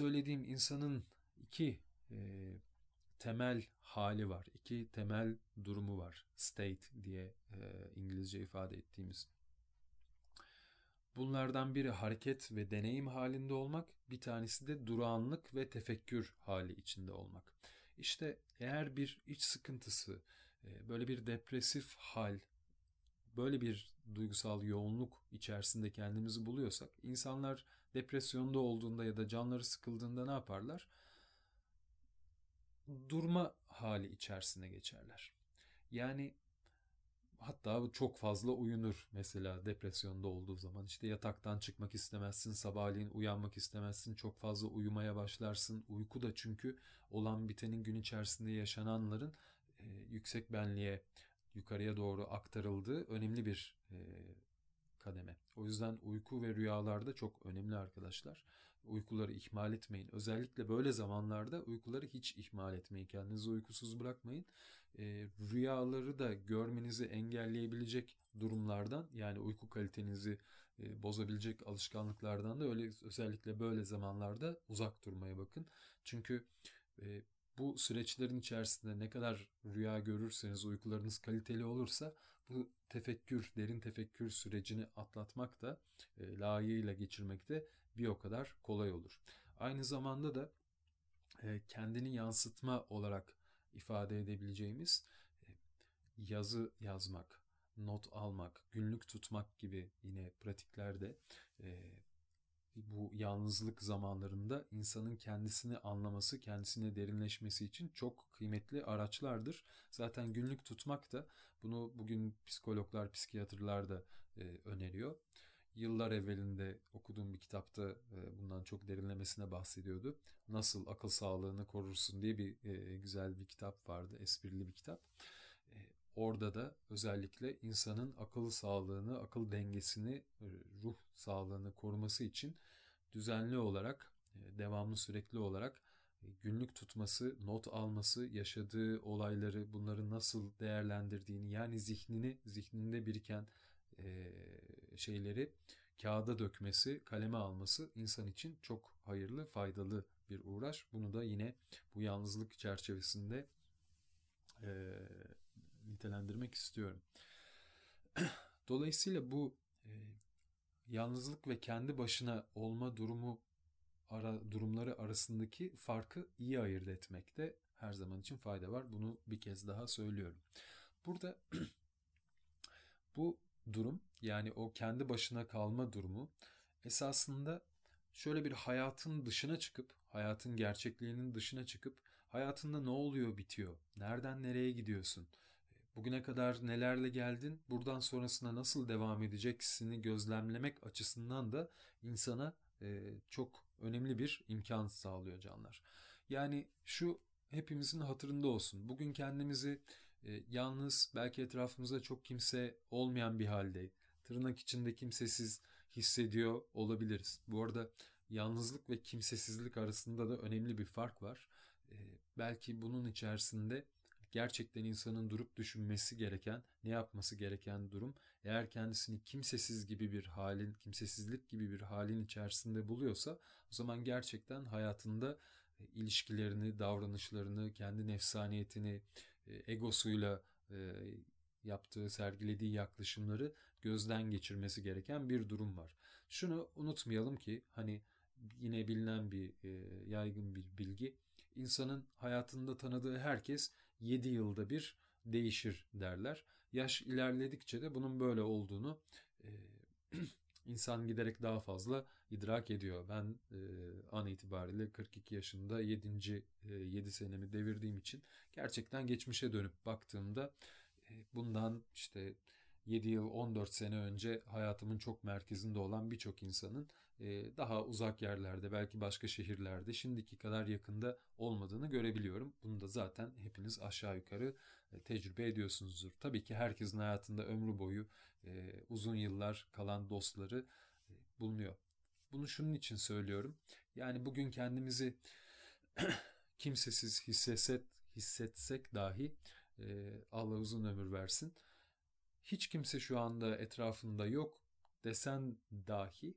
söylediğim insanın iki e, temel hali var. iki temel durumu var. State diye e, İngilizce ifade ettiğimiz. Bunlardan biri hareket ve deneyim halinde olmak, bir tanesi de durağanlık ve tefekkür hali içinde olmak. İşte eğer bir iç sıkıntısı, e, böyle bir depresif hal, böyle bir duygusal yoğunluk içerisinde kendimizi buluyorsak, insanlar depresyonda olduğunda ya da canları sıkıldığında ne yaparlar? Durma hali içerisine geçerler. Yani hatta çok fazla uyunur mesela depresyonda olduğu zaman. işte yataktan çıkmak istemezsin, sabahleyin uyanmak istemezsin, çok fazla uyumaya başlarsın. Uyku da çünkü olan bitenin gün içerisinde yaşananların e, yüksek benliğe, yukarıya doğru aktarıldığı önemli bir e, kademe. O yüzden uyku ve rüyalarda çok önemli arkadaşlar. Uykuları ihmal etmeyin. Özellikle böyle zamanlarda uykuları hiç ihmal etmeyin. Kendinizi uykusuz bırakmayın. E, rüyaları da görmenizi engelleyebilecek durumlardan yani uyku kalitenizi e, bozabilecek alışkanlıklardan da öyle özellikle böyle zamanlarda uzak durmaya bakın. Çünkü e, bu süreçlerin içerisinde ne kadar rüya görürseniz uykularınız kaliteli olursa bu tefekkür, derin tefekkür sürecini atlatmak da e, layığıyla geçirmek de bir o kadar kolay olur. Aynı zamanda da e, kendini yansıtma olarak ifade edebileceğimiz e, yazı yazmak, not almak, günlük tutmak gibi yine pratiklerde e, bu yalnızlık zamanlarında insanın kendisini anlaması, kendisine derinleşmesi için çok kıymetli araçlardır. Zaten günlük tutmak da bunu bugün psikologlar, psikiyatrlar da e, öneriyor. Yıllar evvelinde okuduğum bir kitapta e, bundan çok derinlemesine bahsediyordu. Nasıl akıl sağlığını korursun diye bir e, güzel bir kitap vardı, esprili bir kitap. Orada da özellikle insanın akıl sağlığını, akıl dengesini, e, ruh sağlığını koruması için düzenli olarak, e, devamlı sürekli olarak e, günlük tutması, not alması, yaşadığı olayları, bunları nasıl değerlendirdiğini, yani zihnini, zihninde biriken şeyleri kağıda dökmesi, kaleme alması insan için çok hayırlı, faydalı bir uğraş. Bunu da yine bu yalnızlık çerçevesinde nitelendirmek istiyorum. Dolayısıyla bu e, yalnızlık ve kendi başına olma durumu ara, durumları arasındaki farkı iyi ayırt etmekte her zaman için fayda var. Bunu bir kez daha söylüyorum. Burada bu durum yani o kendi başına kalma durumu esasında şöyle bir hayatın dışına çıkıp, hayatın gerçekliğinin dışına çıkıp hayatında ne oluyor bitiyor, nereden nereye gidiyorsun, bugüne kadar nelerle geldin, buradan sonrasında nasıl devam edeceksini gözlemlemek açısından da insana e, çok önemli bir imkan sağlıyor canlar. Yani şu hepimizin hatırında olsun. Bugün kendimizi e, yalnız, belki etrafımızda çok kimse olmayan bir halde, tırnak içinde kimsesiz hissediyor olabiliriz. Bu arada yalnızlık ve kimsesizlik arasında da önemli bir fark var. E, belki bunun içerisinde gerçekten insanın durup düşünmesi gereken, ne yapması gereken durum. Eğer kendisini kimsesiz gibi bir halin, kimsesizlik gibi bir halin içerisinde buluyorsa o zaman gerçekten hayatında e, ilişkilerini, davranışlarını, kendi nefsaniyetini, e, egosuyla e, yaptığı, sergilediği yaklaşımları gözden geçirmesi gereken bir durum var. Şunu unutmayalım ki hani yine bilinen bir yaygın bir bilgi insanın hayatında tanıdığı herkes 7 yılda bir değişir derler. Yaş ilerledikçe de bunun böyle olduğunu e, insan giderek daha fazla idrak ediyor. Ben e, an itibariyle 42 yaşında 7. E, 7 senemi devirdiğim için gerçekten geçmişe dönüp baktığımda e, bundan işte 7 yıl 14 sene önce hayatımın çok merkezinde olan birçok insanın e, daha uzak yerlerde belki başka şehirlerde şimdiki kadar yakında olmadığını görebiliyorum. Bunu da zaten hepiniz aşağı yukarı e, tecrübe ediyorsunuzdur. Tabii ki herkesin hayatında ömrü boyu e, uzun yıllar kalan dostları bulunuyor. Bunu şunun için söylüyorum. Yani bugün kendimizi kimsesiz hissetsek, hissetsek dahi Allah uzun ömür versin hiç kimse şu anda etrafında yok desen dahi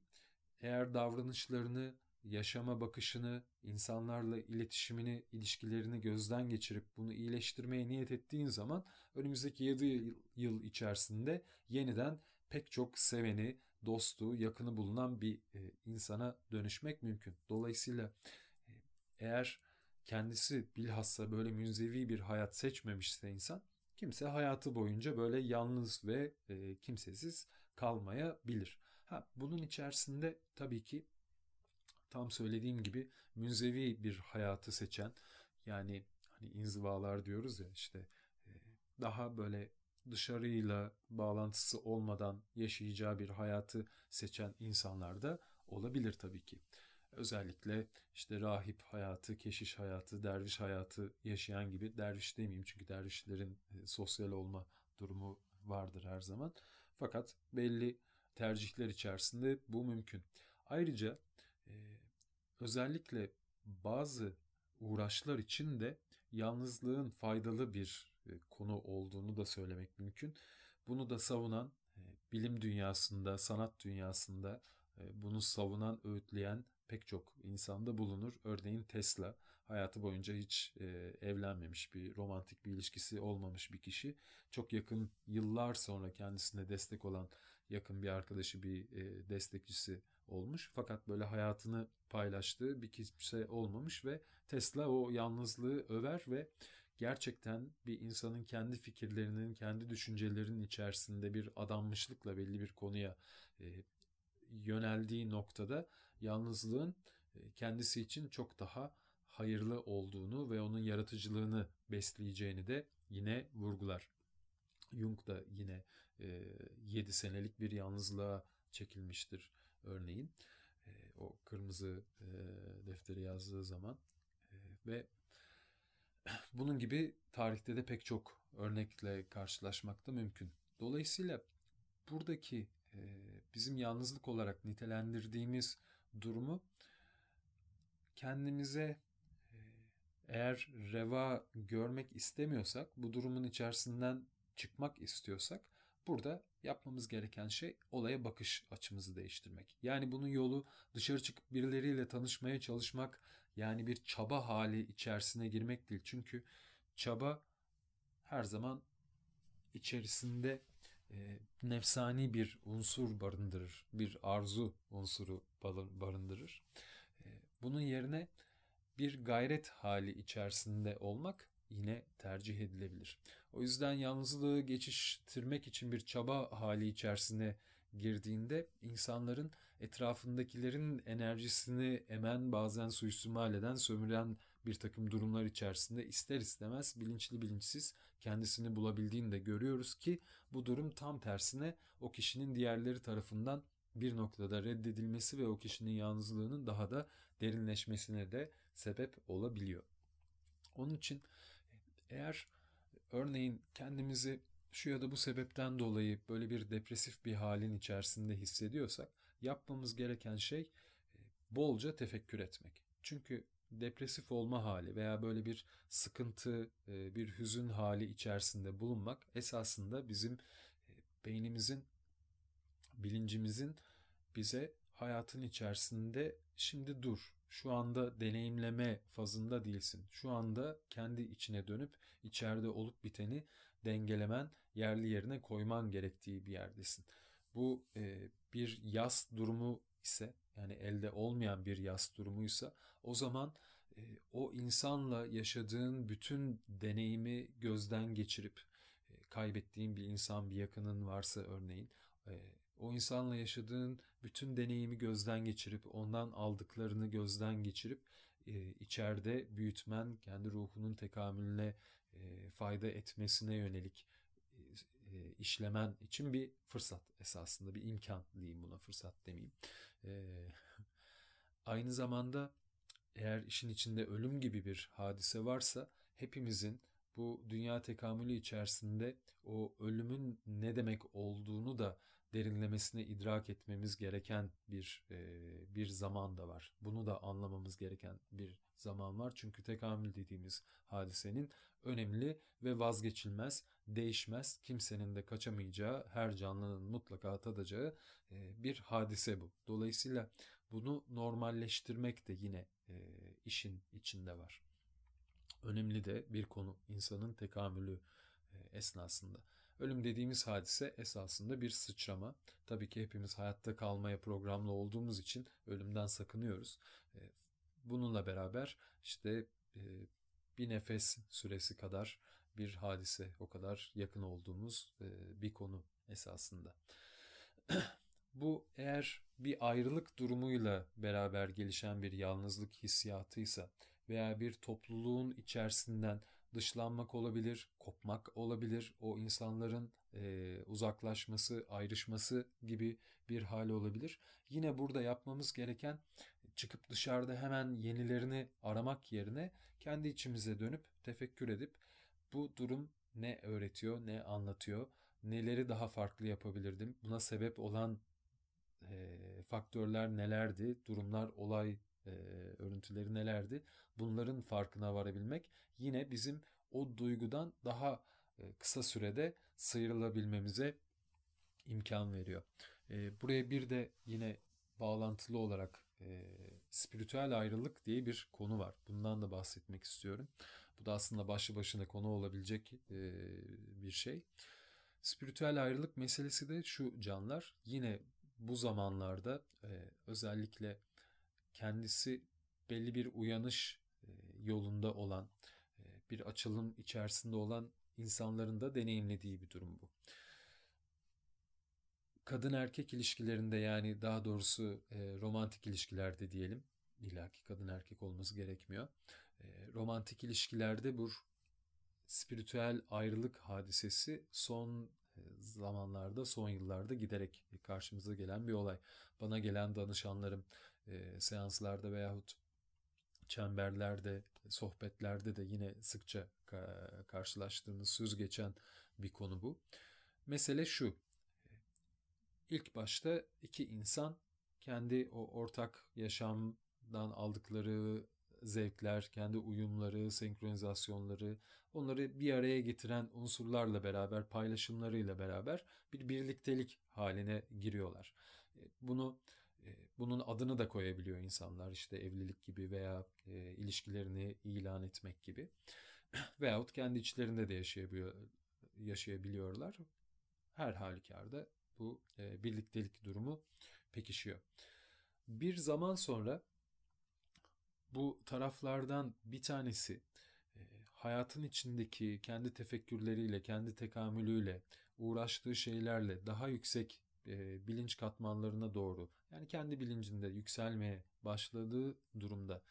eğer davranışlarını yaşama bakışını, insanlarla iletişimini, ilişkilerini gözden geçirip bunu iyileştirmeye niyet ettiğin zaman önümüzdeki 7 yıl içerisinde yeniden pek çok seveni, dostu, yakını bulunan bir e, insana dönüşmek mümkün. Dolayısıyla e, eğer kendisi bilhassa böyle münzevi bir hayat seçmemişse insan kimse hayatı boyunca böyle yalnız ve e, kimsesiz kalmayabilir. Ha, bunun içerisinde tabii ki tam söylediğim gibi münzevi bir hayatı seçen yani hani inzivalar diyoruz ya işte e, daha böyle dışarıyla bağlantısı olmadan yaşayacağı bir hayatı seçen insanlar da olabilir tabii ki. Özellikle işte rahip hayatı, keşiş hayatı, derviş hayatı yaşayan gibi derviş demeyeyim çünkü dervişlerin e, sosyal olma durumu vardır her zaman. Fakat belli tercihler içerisinde bu mümkün. Ayrıca e, özellikle bazı uğraşlar için de yalnızlığın faydalı bir e, konu olduğunu da söylemek mümkün. Bunu da savunan e, bilim dünyasında, sanat dünyasında e, bunu savunan, öğütleyen pek çok insanda bulunur. Örneğin Tesla hayatı boyunca hiç e, evlenmemiş bir romantik bir ilişkisi olmamış bir kişi. Çok yakın yıllar sonra kendisine destek olan yakın bir arkadaşı bir e, destekçisi olmuş. Fakat böyle hayatını paylaştığı bir kimse olmamış ve Tesla o yalnızlığı över ve gerçekten bir insanın kendi fikirlerinin, kendi düşüncelerinin içerisinde bir adanmışlıkla belli bir konuya e, yöneldiği noktada yalnızlığın e, kendisi için çok daha hayırlı olduğunu ve onun yaratıcılığını besleyeceğini de yine vurgular. Jung da yine e, 7 senelik bir yalnızlığa çekilmiştir örneğin. E, o kırmızı e, defteri yazdığı zaman e, ve bunun gibi tarihte de pek çok örnekle karşılaşmak da mümkün. Dolayısıyla buradaki e, bizim yalnızlık olarak nitelendirdiğimiz durumu kendimize e, eğer reva görmek istemiyorsak, bu durumun içerisinden çıkmak istiyorsak burada yapmamız gereken şey olaya bakış açımızı değiştirmek. Yani bunun yolu dışarı çıkıp birileriyle tanışmaya çalışmak, yani bir çaba hali içerisine girmek değil. Çünkü çaba her zaman içerisinde e, nefsani bir unsur barındırır, bir arzu unsuru barındırır. E, bunun yerine bir gayret hali içerisinde olmak yine tercih edilebilir. O yüzden yalnızlığı geçiştirmek için bir çaba hali içerisine girdiğinde insanların etrafındakilerin enerjisini emen bazen suistimal eden sömüren bir takım durumlar içerisinde ister istemez bilinçli bilinçsiz kendisini bulabildiğini de görüyoruz ki bu durum tam tersine o kişinin diğerleri tarafından bir noktada reddedilmesi ve o kişinin yalnızlığının daha da derinleşmesine de sebep olabiliyor. Onun için eğer örneğin kendimizi şu ya da bu sebepten dolayı böyle bir depresif bir halin içerisinde hissediyorsak yapmamız gereken şey e, bolca tefekkür etmek. Çünkü depresif olma hali veya böyle bir sıkıntı, e, bir hüzün hali içerisinde bulunmak esasında bizim e, beynimizin, bilincimizin bize hayatın içerisinde şimdi dur, şu anda deneyimleme fazında değilsin. Şu anda kendi içine dönüp içeride olup biteni dengelemen, yerli yerine koyman gerektiği bir yerdesin. Bu e, bir yas durumu ise yani elde olmayan bir yas durumuysa o zaman e, o insanla yaşadığın bütün deneyimi gözden geçirip e, kaybettiğin bir insan bir yakının varsa örneğin e, o insanla yaşadığın bütün deneyimi gözden geçirip ondan aldıklarını gözden geçirip e, içeride büyütmen kendi ruhunun tekamülüne e, fayda etmesine yönelik e, işlemen için bir fırsat esasında bir imkan diyeyim buna fırsat demeyeyim. E, aynı zamanda eğer işin içinde ölüm gibi bir hadise varsa hepimizin bu dünya tekamülü içerisinde o ölümün ne demek olduğunu da derinlemesine idrak etmemiz gereken bir e, bir zaman da var. Bunu da anlamamız gereken bir zaman var. Çünkü tekamül dediğimiz hadisenin önemli ve vazgeçilmez, değişmez, kimsenin de kaçamayacağı, her canlının mutlaka tadacağı e, bir hadise bu. Dolayısıyla bunu normalleştirmek de yine e, işin içinde var. Önemli de bir konu insanın tekamülü e, esnasında. Ölüm dediğimiz hadise esasında bir sıçrama. Tabii ki hepimiz hayatta kalmaya programlı olduğumuz için ölümden sakınıyoruz. Bununla beraber işte e, bir nefes süresi kadar bir hadise, o kadar yakın olduğumuz e, bir konu esasında. Bu eğer bir ayrılık durumuyla beraber gelişen bir yalnızlık hissiyatıysa veya bir topluluğun içerisinden dışlanmak olabilir, kopmak olabilir, o insanların e, uzaklaşması, ayrışması gibi bir hal olabilir. Yine burada yapmamız gereken çıkıp dışarıda hemen yenilerini aramak yerine kendi içimize dönüp tefekkür edip bu durum ne öğretiyor, ne anlatıyor, neleri daha farklı yapabilirdim, buna sebep olan e, faktörler nelerdi, durumlar, olay e, örüntüleri nelerdi, bunların farkına varabilmek yine bizim o duygudan daha e, kısa sürede sıyrılabilmemize imkan veriyor. E, buraya bir de yine bağlantılı olarak e, spiritüel ayrılık diye bir konu var. Bundan da bahsetmek istiyorum. Bu da aslında başlı başına konu olabilecek e, bir şey. Spiritüel ayrılık meselesi de şu canlar. Yine bu zamanlarda e, özellikle kendisi belli bir uyanış e, yolunda olan, e, bir açılım içerisinde olan insanların da deneyimlediği bir durum bu. Kadın erkek ilişkilerinde yani daha doğrusu e, romantik ilişkilerde diyelim. İllaki kadın erkek olması gerekmiyor. E, romantik ilişkilerde bu spiritüel ayrılık hadisesi son e, zamanlarda, son yıllarda giderek karşımıza gelen bir olay. Bana gelen danışanlarım e, seanslarda veyahut çemberlerde, sohbetlerde de yine sıkça karşılaştığımız söz geçen bir konu bu. Mesele şu. İlk başta iki insan kendi o ortak yaşamdan aldıkları zevkler, kendi uyumları, senkronizasyonları, onları bir araya getiren unsurlarla beraber, paylaşımlarıyla beraber bir birliktelik haline giriyorlar. Bunu e, bunun adını da koyabiliyor insanlar işte evlilik gibi veya e, ilişkilerini ilan etmek gibi veyahut kendi içlerinde de yaşayabiliyor, yaşayabiliyorlar. Her halükarda bu e, birliktelik durumu pekişiyor. Bir zaman sonra bu taraflardan bir tanesi e, hayatın içindeki kendi tefekkürleriyle, kendi tekamülüyle, uğraştığı şeylerle daha yüksek e, bilinç katmanlarına doğru yani kendi bilincinde yükselmeye başladığı durumda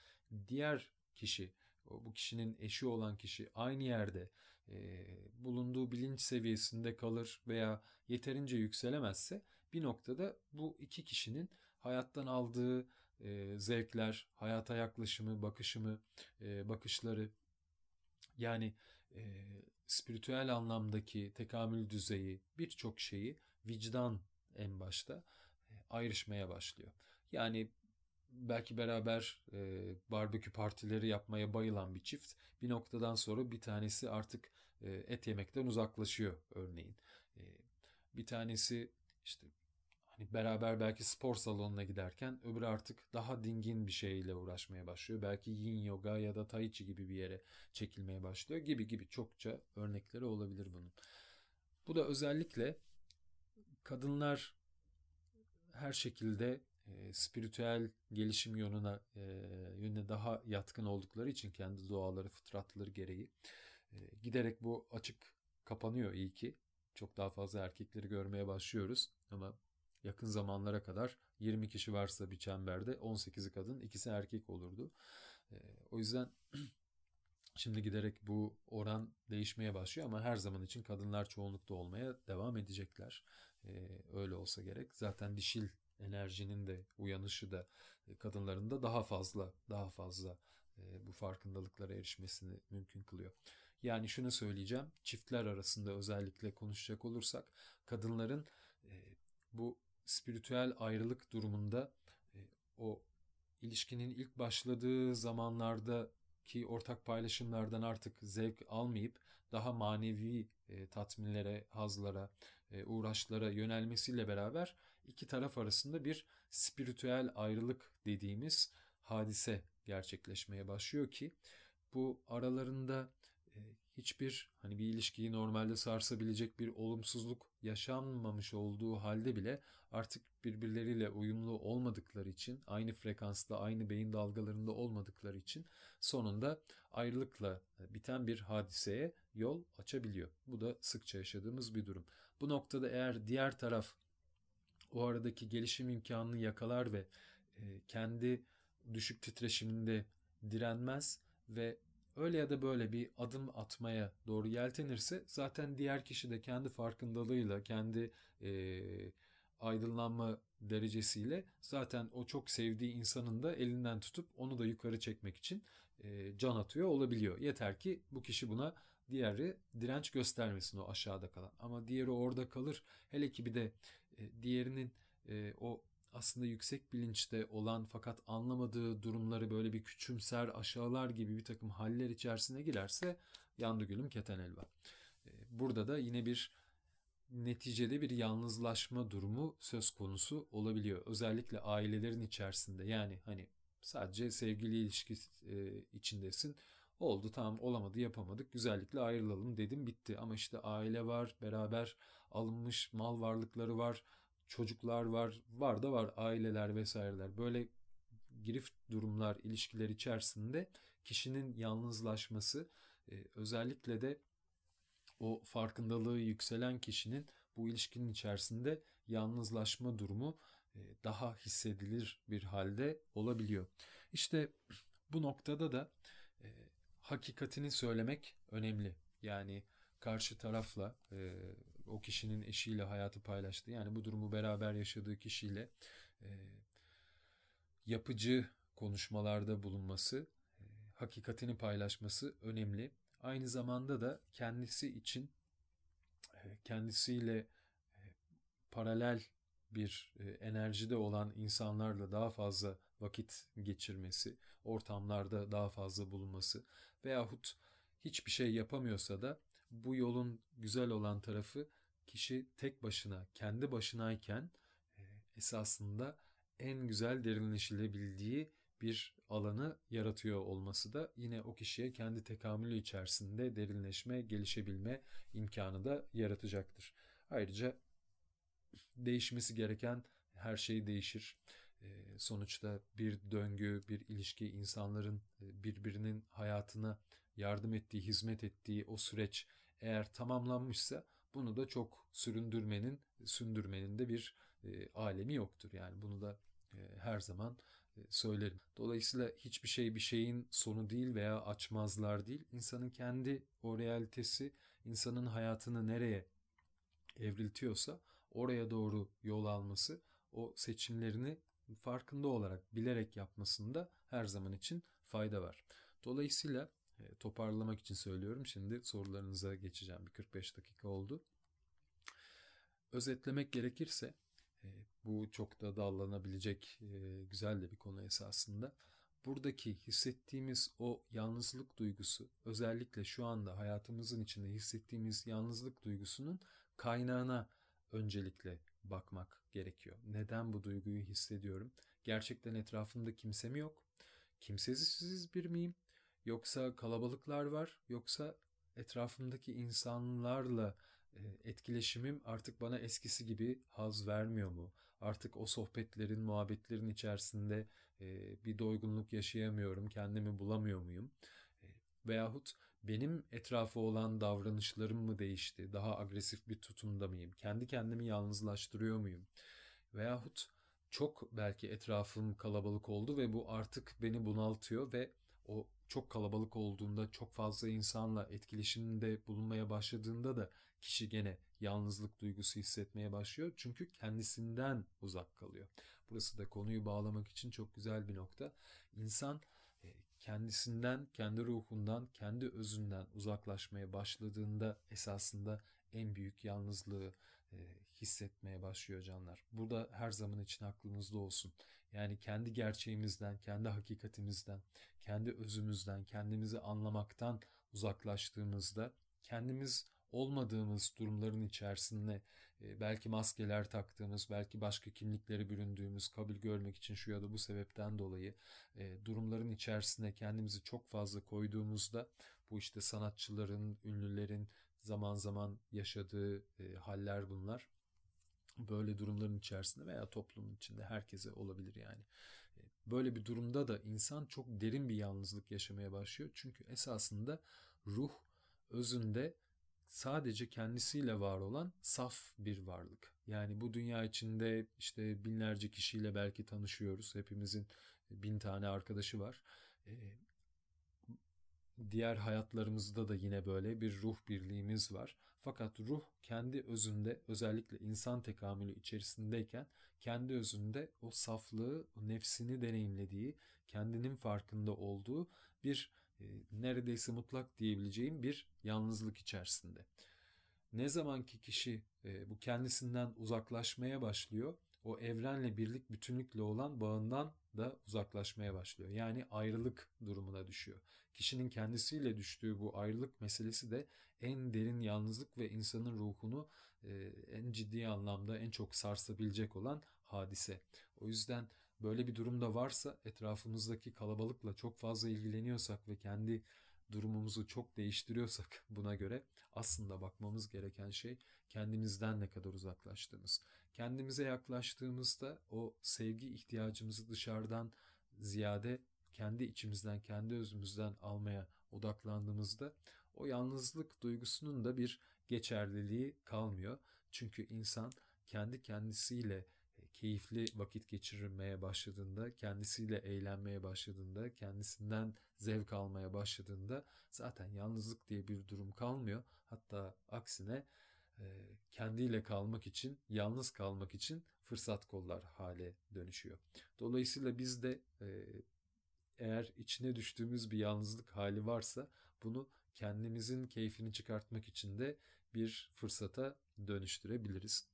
diğer kişi bu kişinin eşi olan kişi aynı yerde e, bulunduğu bilinç seviyesinde kalır veya yeterince yükselemezse bir noktada bu iki kişinin hayattan aldığı e, zevkler, hayata yaklaşımı, bakışımı, e, bakışları yani e, spiritüel anlamdaki tekamül düzeyi birçok şeyi vicdan en başta e, ayrışmaya başlıyor. Yani belki beraber e, barbekü partileri yapmaya bayılan bir çift bir noktadan sonra bir tanesi artık e, et yemekten uzaklaşıyor örneğin. E, bir tanesi işte hani beraber belki spor salonuna giderken öbürü artık daha dingin bir şeyle uğraşmaya başlıyor. Belki yin yoga ya da tai chi gibi bir yere çekilmeye başlıyor gibi gibi çokça örnekleri olabilir bunun. Bu da özellikle kadınlar her şekilde e, spiritüel gelişim yönüne e, yönüne daha yatkın oldukları için kendi doğaları, fıtratları gereği e, giderek bu açık kapanıyor iyi ki. Çok daha fazla erkekleri görmeye başlıyoruz ama yakın zamanlara kadar 20 kişi varsa bir çemberde 18'i kadın, ikisi erkek olurdu. E, o yüzden Şimdi giderek bu oran değişmeye başlıyor ama her zaman için kadınlar çoğunlukta olmaya devam edecekler. Ee, öyle olsa gerek. Zaten dişil enerjinin de uyanışı da e, kadınların da daha fazla daha fazla e, bu farkındalıklara erişmesini mümkün kılıyor. Yani şunu söyleyeceğim çiftler arasında özellikle konuşacak olursak kadınların e, bu spiritüel ayrılık durumunda o ilişkinin ilk başladığı zamanlarda ki ortak paylaşımlardan artık zevk almayıp daha manevi tatminlere, hazlara, e, uğraşlara yönelmesiyle beraber iki taraf arasında bir spiritüel ayrılık dediğimiz hadise gerçekleşmeye başlıyor ki bu aralarında e, hiçbir hani bir ilişkiyi normalde sarsabilecek bir olumsuzluk yaşanmamış olduğu halde bile artık birbirleriyle uyumlu olmadıkları için aynı frekansta aynı beyin dalgalarında olmadıkları için sonunda ayrılıkla biten bir hadiseye yol açabiliyor. Bu da sıkça yaşadığımız bir durum. Bu noktada eğer diğer taraf o aradaki gelişim imkanını yakalar ve e, kendi düşük titreşiminde direnmez ve öyle ya da böyle bir adım atmaya doğru yeltenirse zaten diğer kişi de kendi farkındalığıyla, kendi e, aydınlanma derecesiyle zaten o çok sevdiği insanın da elinden tutup onu da yukarı çekmek için e, can atıyor olabiliyor. Yeter ki bu kişi buna diğeri direnç göstermesin o aşağıda kalan. Ama diğeri orada kalır. Hele ki bir de e, diğerinin e, o aslında yüksek bilinçte olan fakat anlamadığı durumları böyle bir küçümser, aşağılar gibi bir takım haller içerisine girerse yandı gülüm keten elva. E, burada da yine bir neticede bir yalnızlaşma durumu söz konusu olabiliyor. Özellikle ailelerin içerisinde yani hani sadece sevgili ilişkisi e, içindesin. Oldu tamam olamadı yapamadık güzellikle ayrılalım dedim bitti. Ama işte aile var beraber alınmış mal varlıkları var çocuklar var var da var aileler vesaireler böyle girift durumlar ilişkiler içerisinde kişinin yalnızlaşması e, özellikle de o farkındalığı yükselen kişinin bu ilişkinin içerisinde yalnızlaşma durumu e, daha hissedilir bir halde olabiliyor. İşte bu noktada da hakikatini söylemek önemli. Yani karşı tarafla e, o kişinin eşiyle hayatı paylaştı. Yani bu durumu beraber yaşadığı kişiyle e, yapıcı konuşmalarda bulunması, e, hakikatini paylaşması önemli. Aynı zamanda da kendisi için e, kendisiyle e, paralel bir e, enerjide olan insanlarla daha fazla vakit geçirmesi, ortamlarda daha fazla bulunması veyahut hiçbir şey yapamıyorsa da bu yolun güzel olan tarafı kişi tek başına, kendi başınayken esasında en güzel derinleşilebildiği bir alanı yaratıyor olması da yine o kişiye kendi tekamülü içerisinde derinleşme, gelişebilme imkanı da yaratacaktır. Ayrıca değişmesi gereken her şey değişir. Sonuçta bir döngü, bir ilişki insanların birbirinin hayatına yardım ettiği, hizmet ettiği o süreç eğer tamamlanmışsa bunu da çok süründürmenin, sündürmenin de bir alemi yoktur. Yani bunu da her zaman söylerim. Dolayısıyla hiçbir şey bir şeyin sonu değil veya açmazlar değil. İnsanın kendi o realitesi, insanın hayatını nereye evriltiyorsa oraya doğru yol alması, o seçimlerini farkında olarak, bilerek yapmasında her zaman için fayda var. Dolayısıyla toparlamak için söylüyorum. Şimdi sorularınıza geçeceğim. Bir 45 dakika oldu. Özetlemek gerekirse bu çok da dallanabilecek güzel de bir konu esasında. Buradaki hissettiğimiz o yalnızlık duygusu özellikle şu anda hayatımızın içinde hissettiğimiz yalnızlık duygusunun kaynağına öncelikle bakmak gerekiyor. Neden bu duyguyu hissediyorum? Gerçekten etrafımda kimse mi yok? Kimsesiz bir miyim? Yoksa kalabalıklar var? Yoksa etrafımdaki insanlarla etkileşimim artık bana eskisi gibi haz vermiyor mu? Artık o sohbetlerin, muhabbetlerin içerisinde bir doygunluk yaşayamıyorum, kendimi bulamıyor muyum? Veyahut benim etrafı olan davranışlarım mı değişti? Daha agresif bir tutumda mıyım? Kendi kendimi yalnızlaştırıyor muyum? Veyahut çok belki etrafım kalabalık oldu ve bu artık beni bunaltıyor ve o çok kalabalık olduğunda, çok fazla insanla etkileşimde bulunmaya başladığında da kişi gene yalnızlık duygusu hissetmeye başlıyor. Çünkü kendisinden uzak kalıyor. Burası da konuyu bağlamak için çok güzel bir nokta. İnsan kendisinden, kendi ruhundan, kendi özünden uzaklaşmaya başladığında esasında en büyük yalnızlığı e, hissetmeye başlıyor canlar. Burada her zaman için aklınızda olsun. Yani kendi gerçeğimizden, kendi hakikatimizden, kendi özümüzden, kendimizi anlamaktan uzaklaştığımızda kendimiz olmadığımız durumların içerisinde e, belki maskeler taktığımız, belki başka kimlikleri büründüğümüz, kabul görmek için şu ya da bu sebepten dolayı e, durumların içerisine kendimizi çok fazla koyduğumuzda bu işte sanatçıların, ünlülerin zaman zaman yaşadığı e, haller bunlar. Böyle durumların içerisinde veya toplumun içinde herkese olabilir yani. Böyle bir durumda da insan çok derin bir yalnızlık yaşamaya başlıyor. Çünkü esasında ruh özünde sadece kendisiyle var olan saf bir varlık. Yani bu dünya içinde işte binlerce kişiyle belki tanışıyoruz. Hepimizin bin tane arkadaşı var. Ee, diğer hayatlarımızda da yine böyle bir ruh birliğimiz var. Fakat ruh kendi özünde özellikle insan tekamülü içerisindeyken kendi özünde o saflığı, o nefsini deneyimlediği, kendinin farkında olduğu bir e, neredeyse mutlak diyebileceğim bir yalnızlık içerisinde. Ne zaman ki kişi e, bu kendisinden uzaklaşmaya başlıyor, o evrenle birlik bütünlükle olan bağından da uzaklaşmaya başlıyor. Yani ayrılık durumuna düşüyor. Kişinin kendisiyle düştüğü bu ayrılık meselesi de en derin yalnızlık ve insanın ruhunu e, en ciddi anlamda en çok sarsabilecek olan hadise. O yüzden böyle bir durumda varsa etrafımızdaki kalabalıkla çok fazla ilgileniyorsak ve kendi durumumuzu çok değiştiriyorsak buna göre aslında bakmamız gereken şey kendimizden ne kadar uzaklaştığımız. Kendimize yaklaştığımızda o sevgi ihtiyacımızı dışarıdan ziyade kendi içimizden, kendi özümüzden almaya odaklandığımızda o yalnızlık duygusunun da bir geçerliliği kalmıyor. Çünkü insan kendi kendisiyle keyifli vakit geçirmeye başladığında, kendisiyle eğlenmeye başladığında, kendisinden zevk almaya başladığında zaten yalnızlık diye bir durum kalmıyor. Hatta aksine e, kendiyle kalmak için, yalnız kalmak için fırsat kollar hale dönüşüyor. Dolayısıyla biz de e, eğer içine düştüğümüz bir yalnızlık hali varsa bunu kendimizin keyfini çıkartmak için de bir fırsata dönüştürebiliriz.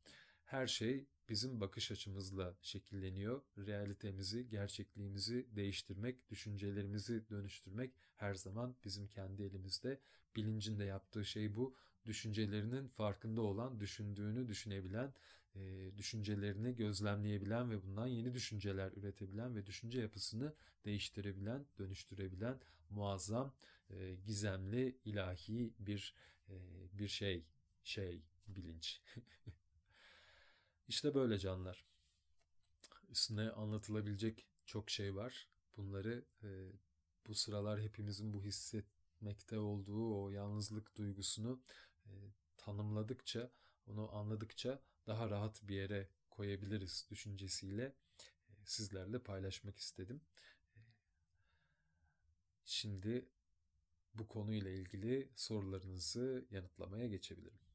Her şey bizim bakış açımızla şekilleniyor. Realitemizi, gerçekliğimizi değiştirmek, düşüncelerimizi dönüştürmek her zaman bizim kendi elimizde. Bilincinde yaptığı şey bu. Düşüncelerinin farkında olan, düşündüğünü düşünebilen, e, düşüncelerini gözlemleyebilen ve bundan yeni düşünceler üretebilen ve düşünce yapısını değiştirebilen, dönüştürebilen muazzam, e, gizemli, ilahi bir e, bir şey, şey, bilinç. İşte böyle canlar. Üstüne anlatılabilecek çok şey var. Bunları e, bu sıralar hepimizin bu hissetmekte olduğu o yalnızlık duygusunu e, tanımladıkça, onu anladıkça daha rahat bir yere koyabiliriz düşüncesiyle e, sizlerle paylaşmak istedim. E, şimdi bu konuyla ilgili sorularınızı yanıtlamaya geçebilirim.